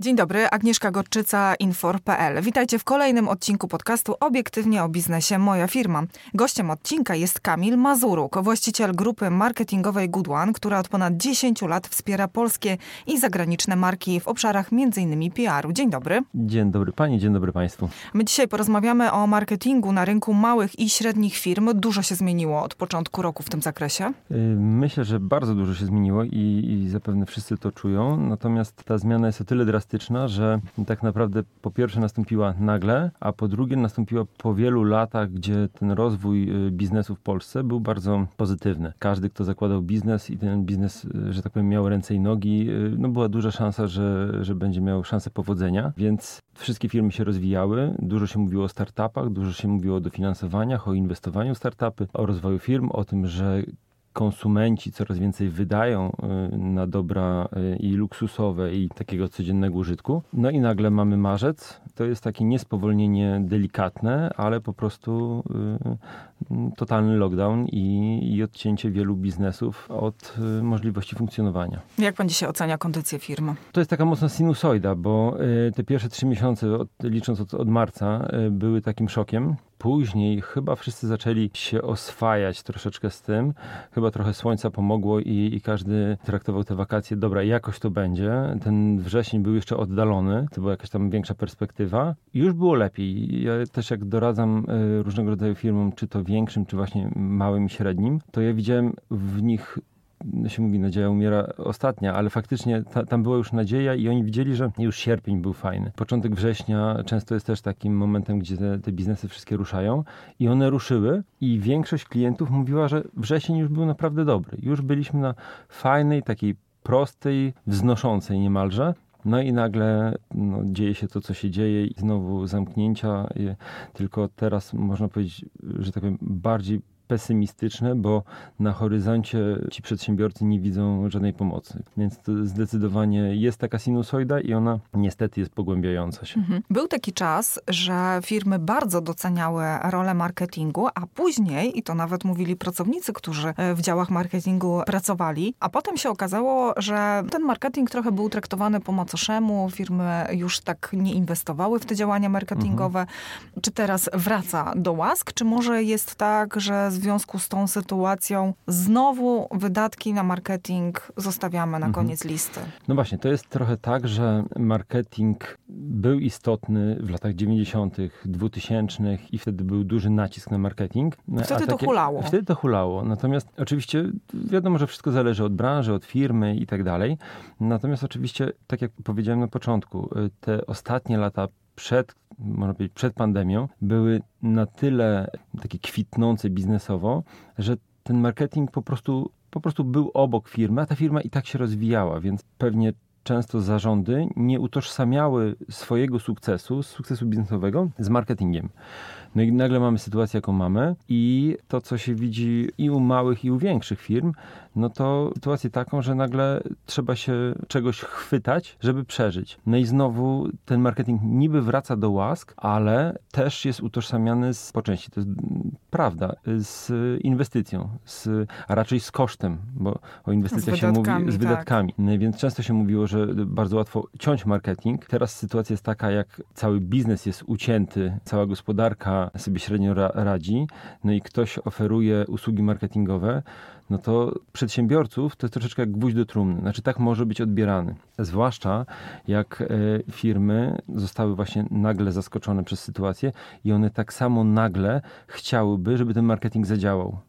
Dzień dobry, Agnieszka Gorczyca, Infor.pl. Witajcie w kolejnym odcinku podcastu Obiektywnie o biznesie Moja firma. Gościem odcinka jest Kamil Mazuruk, właściciel grupy marketingowej Good One, która od ponad 10 lat wspiera polskie i zagraniczne marki w obszarach m.in. PR-u. Dzień dobry. Dzień dobry Pani, dzień dobry Państwu. My dzisiaj porozmawiamy o marketingu na rynku małych i średnich firm. Dużo się zmieniło od początku roku w tym zakresie? Y, myślę, że bardzo dużo się zmieniło i, i zapewne wszyscy to czują. Natomiast ta zmiana jest o tyle drastyczna, drastyczna, że tak naprawdę po pierwsze nastąpiła nagle, a po drugie nastąpiła po wielu latach, gdzie ten rozwój y, biznesu w Polsce był bardzo pozytywny. Każdy, kto zakładał biznes i ten biznes, y, że tak powiem, miał ręce i nogi, y, no była duża szansa, że, że będzie miał szansę powodzenia, więc wszystkie firmy się rozwijały, dużo się mówiło o startupach, dużo się mówiło o dofinansowaniach, o inwestowaniu w startupy, o rozwoju firm, o tym, że konsumenci coraz więcej wydają y, na dobra y, i luksusowe, i takiego codziennego użytku. No i nagle mamy marzec. To jest takie niespowolnienie delikatne, ale po prostu y, totalny lockdown i, i odcięcie wielu biznesów od możliwości funkcjonowania. Jak pan dzisiaj ocenia kondycję firmy? To jest taka mocna sinusoida, bo te pierwsze trzy miesiące, od, licząc od, od marca, były takim szokiem później chyba wszyscy zaczęli się oswajać troszeczkę z tym. Chyba trochę słońca pomogło i, i, każdy traktował te wakacje, dobra, jakoś to będzie. Ten wrzesień był jeszcze oddalony, to była jakaś tam większa perspektywa. Już było lepiej. Ja też jak doradzam e, różnego rodzaju firmom, czy to większym, czy właśnie małym i średnim, to ja widziałem w nich się mówi, nadzieja umiera ostatnia, ale faktycznie ta, tam była już nadzieja i oni widzieli, że już sierpień był fajny. Początek września często jest też takim momentem, gdzie te, te biznesy wszystkie ruszają i one ruszyły i większość klientów mówiła, że wrzesień już był naprawdę dobry. Już byliśmy na fajnej, takiej prostej, wznoszącej niemalże. No i nagle no, dzieje się to, co się dzieje i znowu zamknięcia, tylko teraz można powiedzieć, że tak powiem, bardziej pesymistyczne, bo na horyzoncie ci przedsiębiorcy nie widzą żadnej pomocy. Więc zdecydowanie jest taka sinusoida i ona niestety jest pogłębiająca się. Mhm. Był taki czas, że firmy bardzo doceniały rolę marketingu, a później, i to nawet mówili pracownicy, którzy e, w działach marketingu pracowali, a potem się okazało, że ten marketing trochę był traktowany po macoszemu, firmy już tak nie inwestowały w te działania marketingowe. Mhm. Czy teraz wraca do łask, czy może jest tak, że związku z tą sytuacją znowu wydatki na marketing zostawiamy na mhm. koniec listy. No właśnie, to jest trochę tak, że marketing był istotny w latach 90., 2000 i wtedy był duży nacisk na marketing. Wtedy takie, to hulało. Wtedy to hulało. Natomiast oczywiście wiadomo, że wszystko zależy od branży, od firmy i tak dalej. Natomiast oczywiście, tak jak powiedziałem na początku, te ostatnie lata przed, można powiedzieć, przed pandemią były na tyle takie kwitnące biznesowo, że ten marketing po prostu, po prostu był obok firmy, a ta firma i tak się rozwijała, więc pewnie często zarządy nie utożsamiały swojego sukcesu, sukcesu biznesowego z marketingiem. No i nagle mamy sytuację, jaką mamy i to, co się widzi i u małych, i u większych firm, no to sytuację taką, że nagle trzeba się czegoś chwytać, żeby przeżyć. No i znowu ten marketing niby wraca do łask, ale też jest utożsamiany z, po części, to jest prawda, z inwestycją, z, a raczej z kosztem, bo o inwestycjach się mówi z wydatkami. Tak. Więc często się mówiło, że bardzo łatwo ciąć marketing. Teraz sytuacja jest taka, jak cały biznes jest ucięty, cała gospodarka sobie średnio ra radzi, no i ktoś oferuje usługi marketingowe, no to przedsiębiorców to jest troszeczkę jak gwóźdź do trumny. Znaczy tak może być odbierany. Zwłaszcza jak e, firmy zostały właśnie nagle zaskoczone przez sytuację i one tak samo nagle chciałyby, żeby ten marketing zadziałał.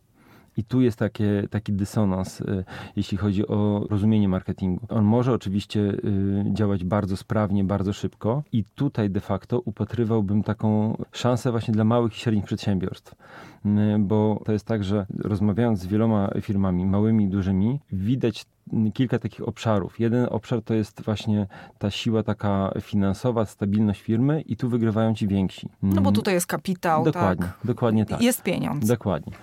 I tu jest takie, taki dysonans, y, jeśli chodzi o rozumienie marketingu. On może oczywiście y, działać bardzo sprawnie, bardzo szybko, i tutaj de facto upatrywałbym taką szansę właśnie dla małych i średnich przedsiębiorstw. Y, bo to jest tak, że rozmawiając z wieloma firmami, małymi i dużymi, widać kilka takich obszarów. Jeden obszar to jest właśnie ta siła taka finansowa, stabilność firmy i tu wygrywają ci więksi. No bo tutaj jest kapitał, Dokładnie, tak? dokładnie tak. Jest pieniądz. Dokładnie.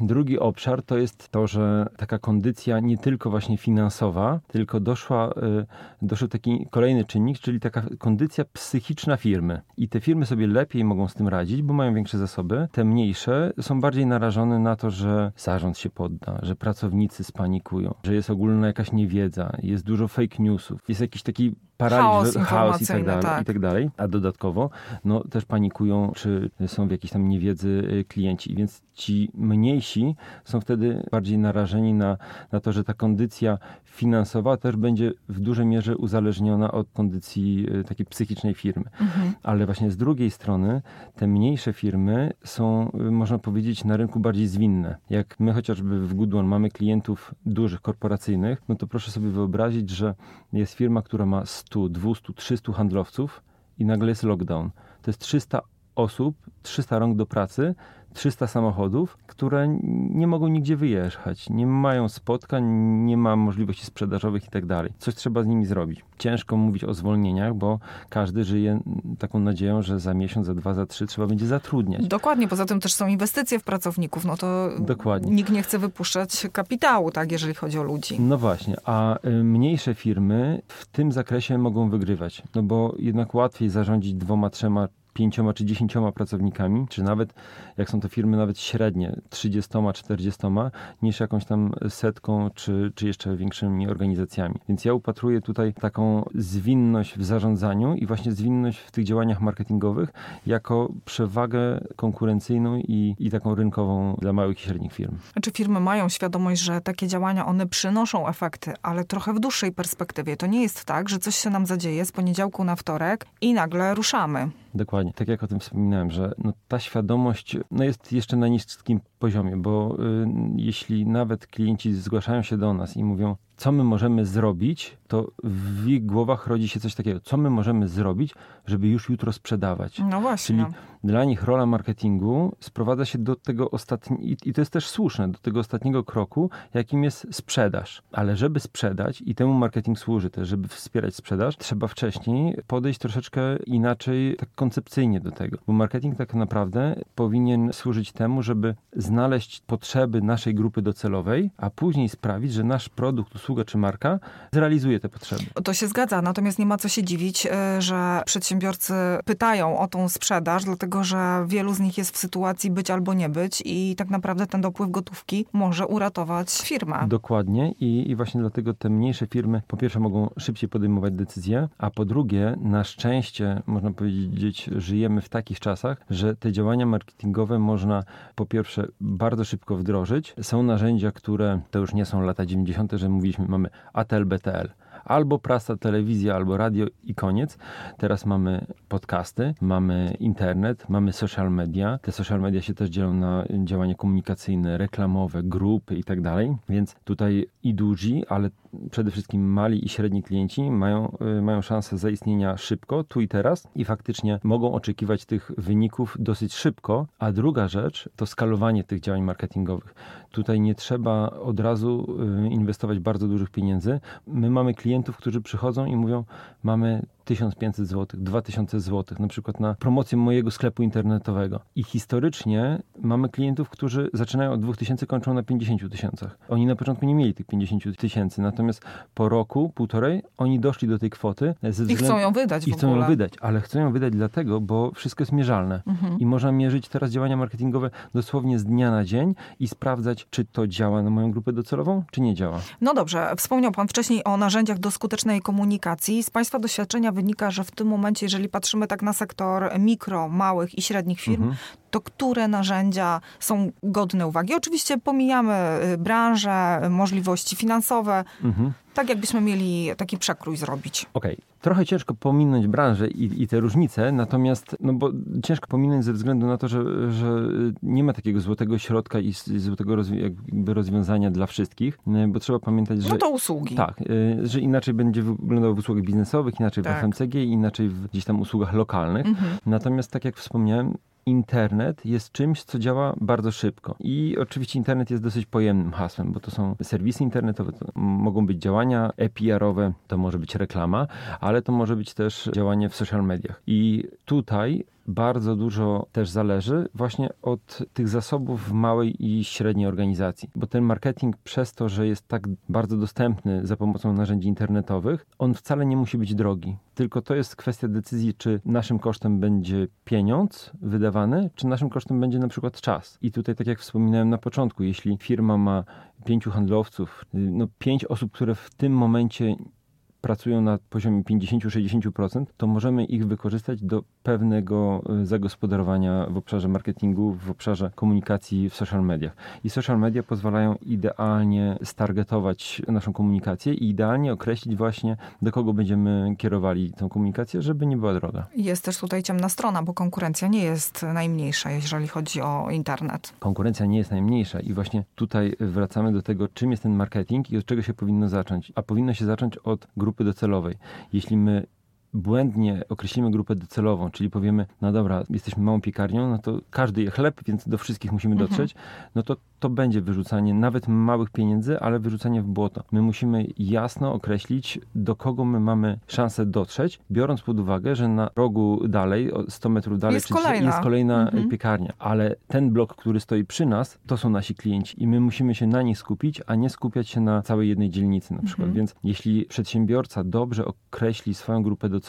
Drugi obszar to jest to, że taka kondycja nie tylko właśnie finansowa, tylko doszła, y, doszedł taki kolejny czynnik, czyli taka kondycja psychiczna firmy. I te firmy sobie lepiej mogą z tym radzić, bo mają większe zasoby. Te mniejsze są bardziej narażone na to, że zarząd się podda, że pracownicy spanikują, że jest ogólna jakaś niewiedza, jest dużo fake newsów, jest jakiś taki paraliż, chaos, chaos i, tak dalej, tak. i tak dalej. A dodatkowo no, też panikują, czy są w jakiejś tam niewiedzy y, klienci. Więc ci mniejsi są wtedy bardziej narażeni na, na to, że ta kondycja finansowa też będzie w dużej mierze uzależniona od kondycji y, takiej psychicznej firmy. Mhm. Ale właśnie z drugiej strony te mniejsze firmy są, y, można powiedzieć, na rynku bardziej zwinne. Jak my chociażby w Goodone mamy klientów dużych, korporacyjnych, no to proszę sobie wyobrazić, że jest firma, która ma 100, 200, 300 handlowców i nagle jest lockdown. To jest 300 osób, 300 rąk do pracy, 300 samochodów, które nie mogą nigdzie wyjechać, nie mają spotkań, nie ma możliwości sprzedażowych i tak dalej. Coś trzeba z nimi zrobić. Ciężko mówić o zwolnieniach, bo każdy żyje taką nadzieją, że za miesiąc, za dwa, za trzy trzeba będzie zatrudniać. Dokładnie, poza tym też są inwestycje w pracowników, no to Dokładnie. nikt nie chce wypuszczać kapitału, tak, jeżeli chodzi o ludzi. No właśnie, a y, mniejsze firmy w tym zakresie mogą wygrywać, no bo jednak łatwiej zarządzić dwoma, trzema pięcioma czy dziesięcioma pracownikami, czy nawet jak są to firmy nawet średnie, trzydziestoma, czterdziestoma, niż jakąś tam setką, czy, czy jeszcze większymi organizacjami. Więc ja upatruję tutaj taką zwinność w zarządzaniu i właśnie zwinność w tych działaniach marketingowych jako przewagę konkurencyjną i, i taką rynkową dla małych i średnich firm. Czy firmy mają świadomość, że takie działania, one przynoszą efekty, ale trochę w dłuższej perspektywie. To nie jest tak, że coś się nam zadzieje z poniedziałku na wtorek i nagle ruszamy. Dokładnie. Tak jak o tym wspominałem, że no, ta świadomość no, jest jeszcze na niskim poziomie, bo y, jeśli nawet klienci zgłaszają się do nas i mówią, co my możemy zrobić, to w ich głowach rodzi się coś takiego, co my możemy zrobić, żeby już jutro sprzedawać. No właśnie. Czyli dla nich rola marketingu sprowadza się do tego ostatniego, i to jest też słuszne, do tego ostatniego kroku, jakim jest sprzedaż. Ale żeby sprzedać, i temu marketing służy też, żeby wspierać sprzedaż, trzeba wcześniej podejść troszeczkę inaczej, tak koncepcyjnie do tego. Bo marketing tak naprawdę powinien służyć temu, żeby znaleźć potrzeby naszej grupy docelowej, a później sprawić, że nasz produkt, usługa czy marka zrealizuje te potrzeby. To się zgadza, natomiast nie ma co się dziwić, e, że przedsiębiorcy pytają o tą sprzedaż, dlatego że wielu z nich jest w sytuacji być albo nie być i tak naprawdę ten dopływ gotówki może uratować firmę. Dokładnie i, i właśnie dlatego te mniejsze firmy po pierwsze mogą szybciej podejmować decyzje, a po drugie na szczęście można powiedzieć żyjemy w takich czasach, że te działania marketingowe można po pierwsze bardzo szybko wdrożyć. Są narzędzia, które to już nie są lata 90., że mówiliśmy mamy ATL, BTL albo prasa, telewizja, albo radio i koniec. Teraz mamy podcasty, mamy internet, mamy social media. Te social media się też dzielą na działania komunikacyjne, reklamowe, grupy i tak dalej. Więc tutaj i duzi, ale przede wszystkim mali i średni klienci mają, y, mają szansę zaistnienia szybko, tu i teraz i faktycznie mogą oczekiwać tych wyników dosyć szybko. A druga rzecz to skalowanie tych działań marketingowych. Tutaj nie trzeba od razu y, inwestować bardzo dużych pieniędzy. My mamy klientów, którzy przychodzą i mówią: Mamy 1500 zł, 2000 zł, na przykład na promocję mojego sklepu internetowego. I historycznie mamy klientów, którzy zaczynają od 2000, kończą na 50 tysiącach. Oni na początku nie mieli tych 50 tysięcy, natomiast po roku, półtorej, oni doszli do tej kwoty. Ze I chcą ją wydać I chcą ją wydać, ale chcą ją wydać dlatego, bo wszystko jest mierzalne. Mhm. I można mierzyć teraz działania marketingowe dosłownie z dnia na dzień i sprawdzać, czy to działa na moją grupę docelową, czy nie działa. No dobrze, wspomniał Pan wcześniej o narzędziach do skutecznej komunikacji. Z Państwa doświadczenia wynika, że w tym momencie, jeżeli patrzymy tak na sektor mikro, małych i średnich firm, mhm to które narzędzia są godne uwagi. Oczywiście pomijamy y, branżę, możliwości finansowe, mhm. tak jakbyśmy mieli taki przekrój zrobić. Okej, okay. trochę ciężko pominąć branżę i, i, te różnice, natomiast, no bo ciężko pominąć ze względu na to, że, że nie ma takiego złotego środka i złotego jakby rozwiązania dla wszystkich, y, bo trzeba pamiętać, że... No to usługi. Tak, y, że inaczej będzie wyglądało w usługach biznesowych, inaczej tak. w FMCG, inaczej w gdzieś tam usługach lokalnych. Mhm. Natomiast tak jak wspomniałem, internet jest czymś, co działa bardzo szybko. I oczywiście internet jest dosyć pojemnym hasłem, bo to są serwisy internetowe, to mogą być działania EPR-owe, to może być reklama, ale to może być też działanie w social mediach. I tutaj bardzo dużo też zależy właśnie od tych zasobów małej i średniej organizacji, bo ten marketing przez to, że jest tak bardzo dostępny za pomocą narzędzi internetowych, on wcale nie musi być drogi. Tylko to jest kwestia decyzji, czy naszym kosztem będzie pieniądz wydawany, czy naszym kosztem będzie na przykład czas. I tutaj, tak jak wspominałem na początku, jeśli firma ma pięciu handlowców, no pięć osób, które w tym momencie pracują na poziomie 50-60%, to możemy ich wykorzystać do pewnego e, zagospodarowania w obszarze marketingu, w obszarze komunikacji w social mediach. I social media pozwalają idealnie stargetować naszą komunikację i idealnie określić właśnie, do kogo będziemy kierowali tą komunikację, żeby nie była droga. Jest też tutaj ciemna strona, bo konkurencja nie jest najmniejsza, jeżeli chodzi o internet. Konkurencja nie jest najmniejsza i właśnie tutaj wracamy do tego, czym jest ten marketing i od czego się powinno zacząć. A powinno się zacząć od grupy docelowej. Jeśli my błędnie określimy grupę docelową, czyli powiemy, no dobra, jesteśmy małą piekarnią, no to każdy je chleb, więc do wszystkich musimy mhm. dotrzeć, mhm. no to to będzie wyrzucanie nawet małych pieniędzy, ale wyrzucanie w błoto. My musimy jasno określić, do kogo my mamy szansę dotrzeć, biorąc pod uwagę, że na rogu dalej, 100 metrów dalej, jest kolejna, jest kolejna mhm. piekarnia, ale ten blok, który stoi przy nas, to są nasi klienci i my musimy się na nich skupić, a nie skupiać się na całej jednej dzielnicy na przykład. Mhm. Więc jeśli przedsiębiorca dobrze określi swoją grupę docelową,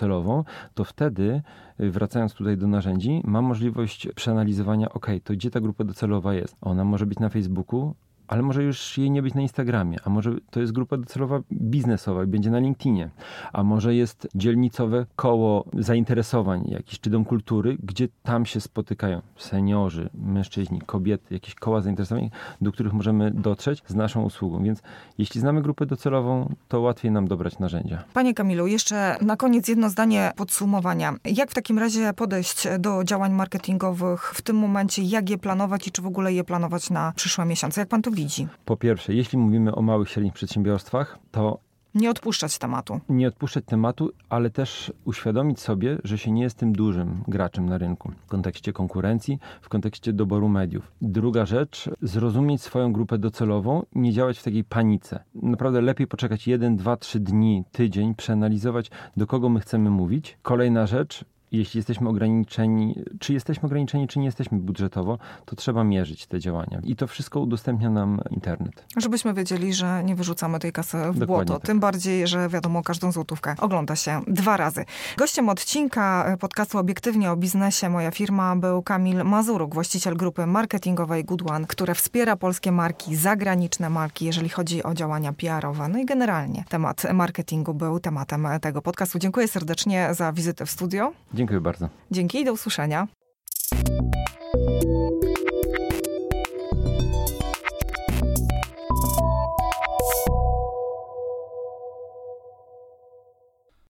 to wtedy y, wracając tutaj do narzędzi, ma możliwość przeanalizowania, ok, to gdzie ta grupa docelowa jest? Ona może być na Facebooku, ale może już jej nie być na Instagramie, a może to jest grupa docelowa biznesowa i będzie na LinkedInie, a może jest dzielnicowe koło zainteresowań, jakiś czy dom kultury, gdzie tam się spotykają seniorzy, mężczyźni, kobiety, jakieś koła zainteresowań, do których możemy dotrzeć z naszą usługą. Więc jeśli znamy grupę docelową, to łatwiej nam dobrać narzędzia. Panie Kamilu, jeszcze na koniec jedno zdanie podsumowania. Jak w takim razie podejść do działań marketingowych w tym momencie, jak je planować i czy w ogóle je planować na przyszłe miesiące? Jak pan to widzi? Po pierwsze, jeśli mówimy o małych, średnich przedsiębiorstwach, to nie odpuszczać tematu. Nie odpuszczać tematu, ale też uświadomić sobie, że się nie jest tym dużym graczem na rynku w kontekście konkurencji, w kontekście doboru mediów. Druga rzecz, zrozumieć swoją grupę docelową, nie działać w takiej panice. Naprawdę lepiej poczekać jeden, dwa, trzy dni, tydzień, przeanalizować, do kogo my chcemy mówić. Kolejna rzecz, jeśli jesteśmy ograniczeni, czy jesteśmy ograniczeni, czy nie jesteśmy budżetowo, to trzeba mierzyć te działania. I to wszystko udostępnia nam internet. Żebyśmy wiedzieli, że nie wyrzucamy tej kasy w Dokładnie błoto. Tak. Tym bardziej, że wiadomo, każdą złotówkę ogląda się dwa razy. Gościem odcinka podcastu Obiektywnie o biznesie moja firma był Kamil Mazuruk, właściciel grupy marketingowej Good One, która wspiera polskie marki, zagraniczne marki, jeżeli chodzi o działania PR-owe. No i generalnie temat marketingu był tematem tego podcastu. Dziękuję serdecznie za wizytę w studio. Dziękuję bardzo. Dzięki i do usłyszenia.